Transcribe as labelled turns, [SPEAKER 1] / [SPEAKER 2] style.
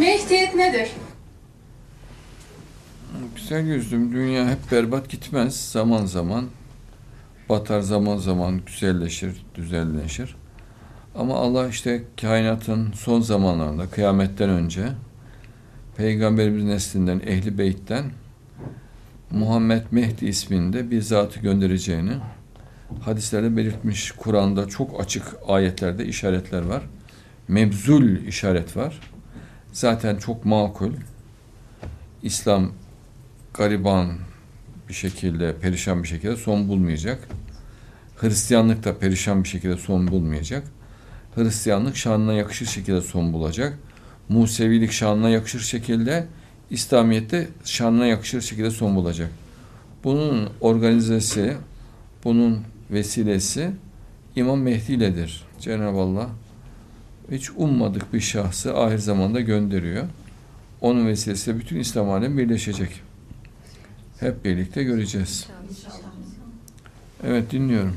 [SPEAKER 1] Mehdiyet nedir?
[SPEAKER 2] Güzel yüzdüm. Dünya hep berbat gitmez. Zaman zaman batar, zaman zaman güzelleşir, düzelleşir. Ama Allah işte kainatın son zamanlarında, kıyametten önce Peygamberimiz neslinden, Ehli Beyt'ten Muhammed Mehdi isminde bir zatı göndereceğini hadislerde belirtmiş. Kur'an'da çok açık ayetlerde işaretler var. Mebzul işaret var. Zaten çok makul. İslam gariban bir şekilde, perişan bir şekilde son bulmayacak. Hristiyanlık da perişan bir şekilde son bulmayacak. Hristiyanlık şanına yakışır şekilde son bulacak. Musevilik şanına yakışır şekilde, İslamiyet'te şanına yakışır şekilde son bulacak. Bunun organizesi, bunun vesilesi İmam Mehdi iledir. Cenab-ı Allah hiç ummadık bir şahsı ahir zamanda gönderiyor. Onun vesilesiyle bütün İslam alemi birleşecek. Hep birlikte göreceğiz. Evet dinliyorum.